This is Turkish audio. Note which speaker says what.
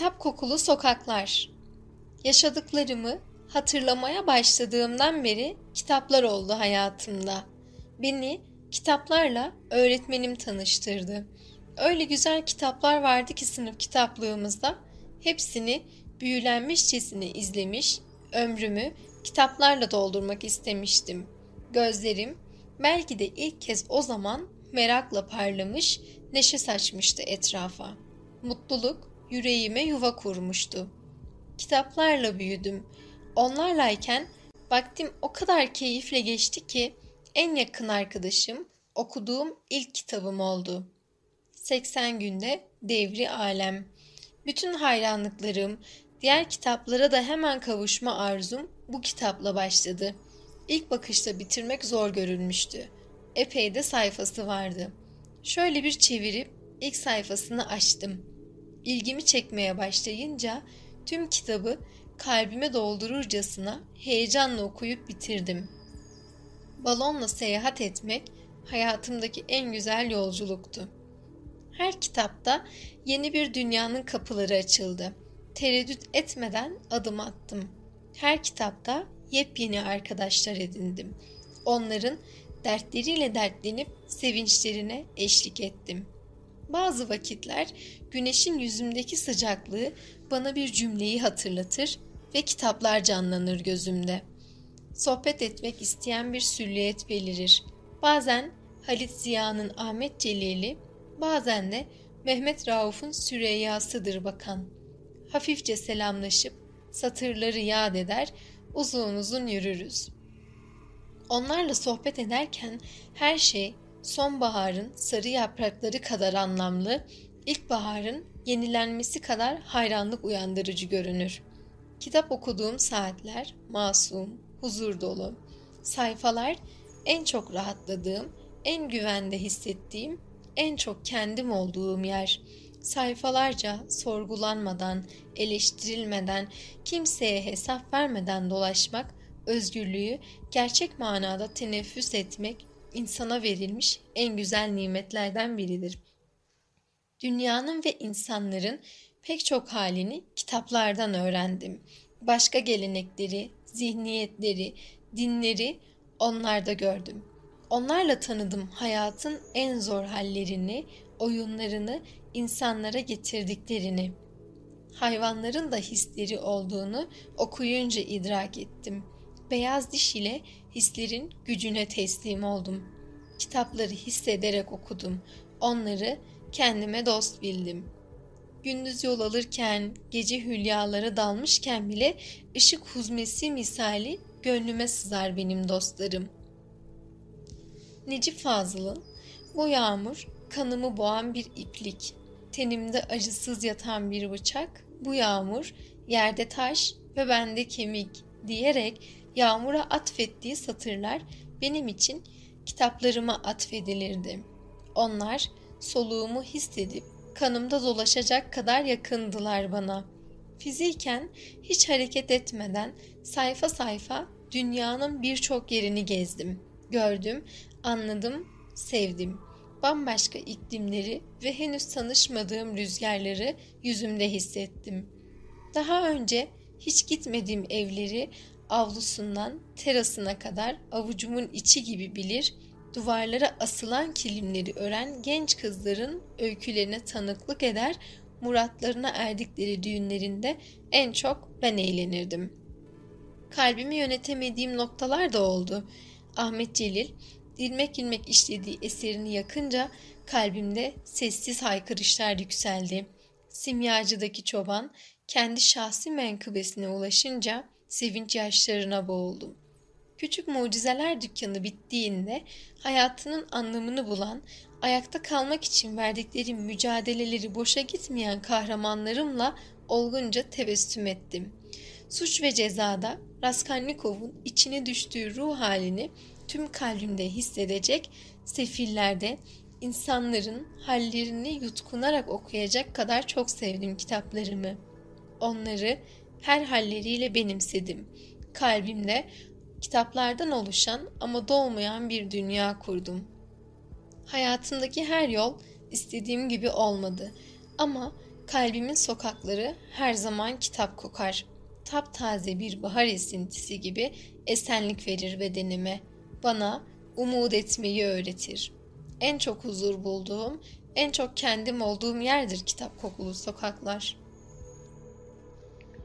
Speaker 1: Kitap kokulu sokaklar. Yaşadıklarımı hatırlamaya başladığımdan beri kitaplar oldu hayatımda. Beni kitaplarla öğretmenim tanıştırdı. Öyle güzel kitaplar vardı ki sınıf kitaplığımızda. Hepsini büyülenmişçesine izlemiş, ömrümü kitaplarla doldurmak istemiştim. Gözlerim belki de ilk kez o zaman merakla parlamış, neşe saçmıştı etrafa. Mutluluk yüreğime yuva kurmuştu. Kitaplarla büyüdüm. Onlarlayken vaktim o kadar keyifle geçti ki en yakın arkadaşım okuduğum ilk kitabım oldu. 80 günde devri alem. Bütün hayranlıklarım, diğer kitaplara da hemen kavuşma arzum bu kitapla başladı. İlk bakışta bitirmek zor görülmüştü. Epey de sayfası vardı. Şöyle bir çevirip ilk sayfasını açtım. İlgimi çekmeye başlayınca tüm kitabı kalbime doldururcasına heyecanla okuyup bitirdim. Balonla seyahat etmek hayatımdaki en güzel yolculuktu. Her kitapta yeni bir dünyanın kapıları açıldı. Tereddüt etmeden adım attım. Her kitapta yepyeni arkadaşlar edindim. Onların dertleriyle dertlenip sevinçlerine eşlik ettim. Bazı vakitler güneşin yüzümdeki sıcaklığı bana bir cümleyi hatırlatır ve kitaplar canlanır gözümde. Sohbet etmek isteyen bir süliyet belirir. Bazen Halit Ziya'nın Ahmet Celil'i, bazen de Mehmet Rauf'un Süreyya'sıdır bakan. Hafifçe selamlaşıp satırları yad eder, uzun uzun yürürüz. Onlarla sohbet ederken her şey sonbaharın sarı yaprakları kadar anlamlı, ilkbaharın yenilenmesi kadar hayranlık uyandırıcı görünür. Kitap okuduğum saatler masum, huzur dolu. Sayfalar en çok rahatladığım, en güvende hissettiğim, en çok kendim olduğum yer. Sayfalarca sorgulanmadan, eleştirilmeden, kimseye hesap vermeden dolaşmak, özgürlüğü gerçek manada teneffüs etmek insana verilmiş en güzel nimetlerden biridir. Dünyanın ve insanların pek çok halini kitaplardan öğrendim. Başka gelenekleri, zihniyetleri, dinleri onlarda gördüm. Onlarla tanıdım hayatın en zor hallerini, oyunlarını, insanlara getirdiklerini. Hayvanların da hisleri olduğunu okuyunca idrak ettim. Beyaz diş ile hislerin gücüne teslim oldum. Kitapları hissederek okudum. Onları kendime dost bildim. Gündüz yol alırken, gece hülyalara dalmışken bile ışık huzmesi misali gönlüme sızar benim dostlarım. Necip Fazıl'ın bu yağmur kanımı boğan bir iplik, tenimde acısız yatan bir bıçak, bu yağmur yerde taş ve bende kemik diyerek yağmura atfettiği satırlar benim için kitaplarıma atfedilirdi. Onlar soluğumu hissedip kanımda dolaşacak kadar yakındılar bana. Fiziken hiç hareket etmeden sayfa sayfa dünyanın birçok yerini gezdim. Gördüm, anladım, sevdim. Bambaşka iklimleri ve henüz tanışmadığım rüzgarları yüzümde hissettim. Daha önce hiç gitmediğim evleri avlusundan terasına kadar avucumun içi gibi bilir, duvarlara asılan kilimleri ören genç kızların öykülerine tanıklık eder, muratlarına erdikleri düğünlerinde en çok ben eğlenirdim. Kalbimi yönetemediğim noktalar da oldu. Ahmet Celil, ilmek ilmek işlediği eserini yakınca kalbimde sessiz haykırışlar yükseldi. Simyacıdaki çoban kendi şahsi menkıbesine ulaşınca sevinç yaşlarına boğuldum. Küçük mucizeler dükkanı bittiğinde hayatının anlamını bulan, ayakta kalmak için verdikleri mücadeleleri boşa gitmeyen kahramanlarımla olgunca tebessüm ettim. Suç ve cezada Raskolnikov'un içine düştüğü ruh halini tüm kalbimde hissedecek, sefillerde insanların hallerini yutkunarak okuyacak kadar çok sevdim kitaplarımı. Onları her halleriyle benimsedim. Kalbimde kitaplardan oluşan ama dolmayan bir dünya kurdum. Hayatımdaki her yol istediğim gibi olmadı ama Kalbimin sokakları her zaman kitap kokar. Taptaze bir bahar esintisi gibi esenlik verir bedenime. Bana umut etmeyi öğretir. En çok huzur bulduğum, en çok kendim olduğum yerdir kitap kokulu sokaklar.''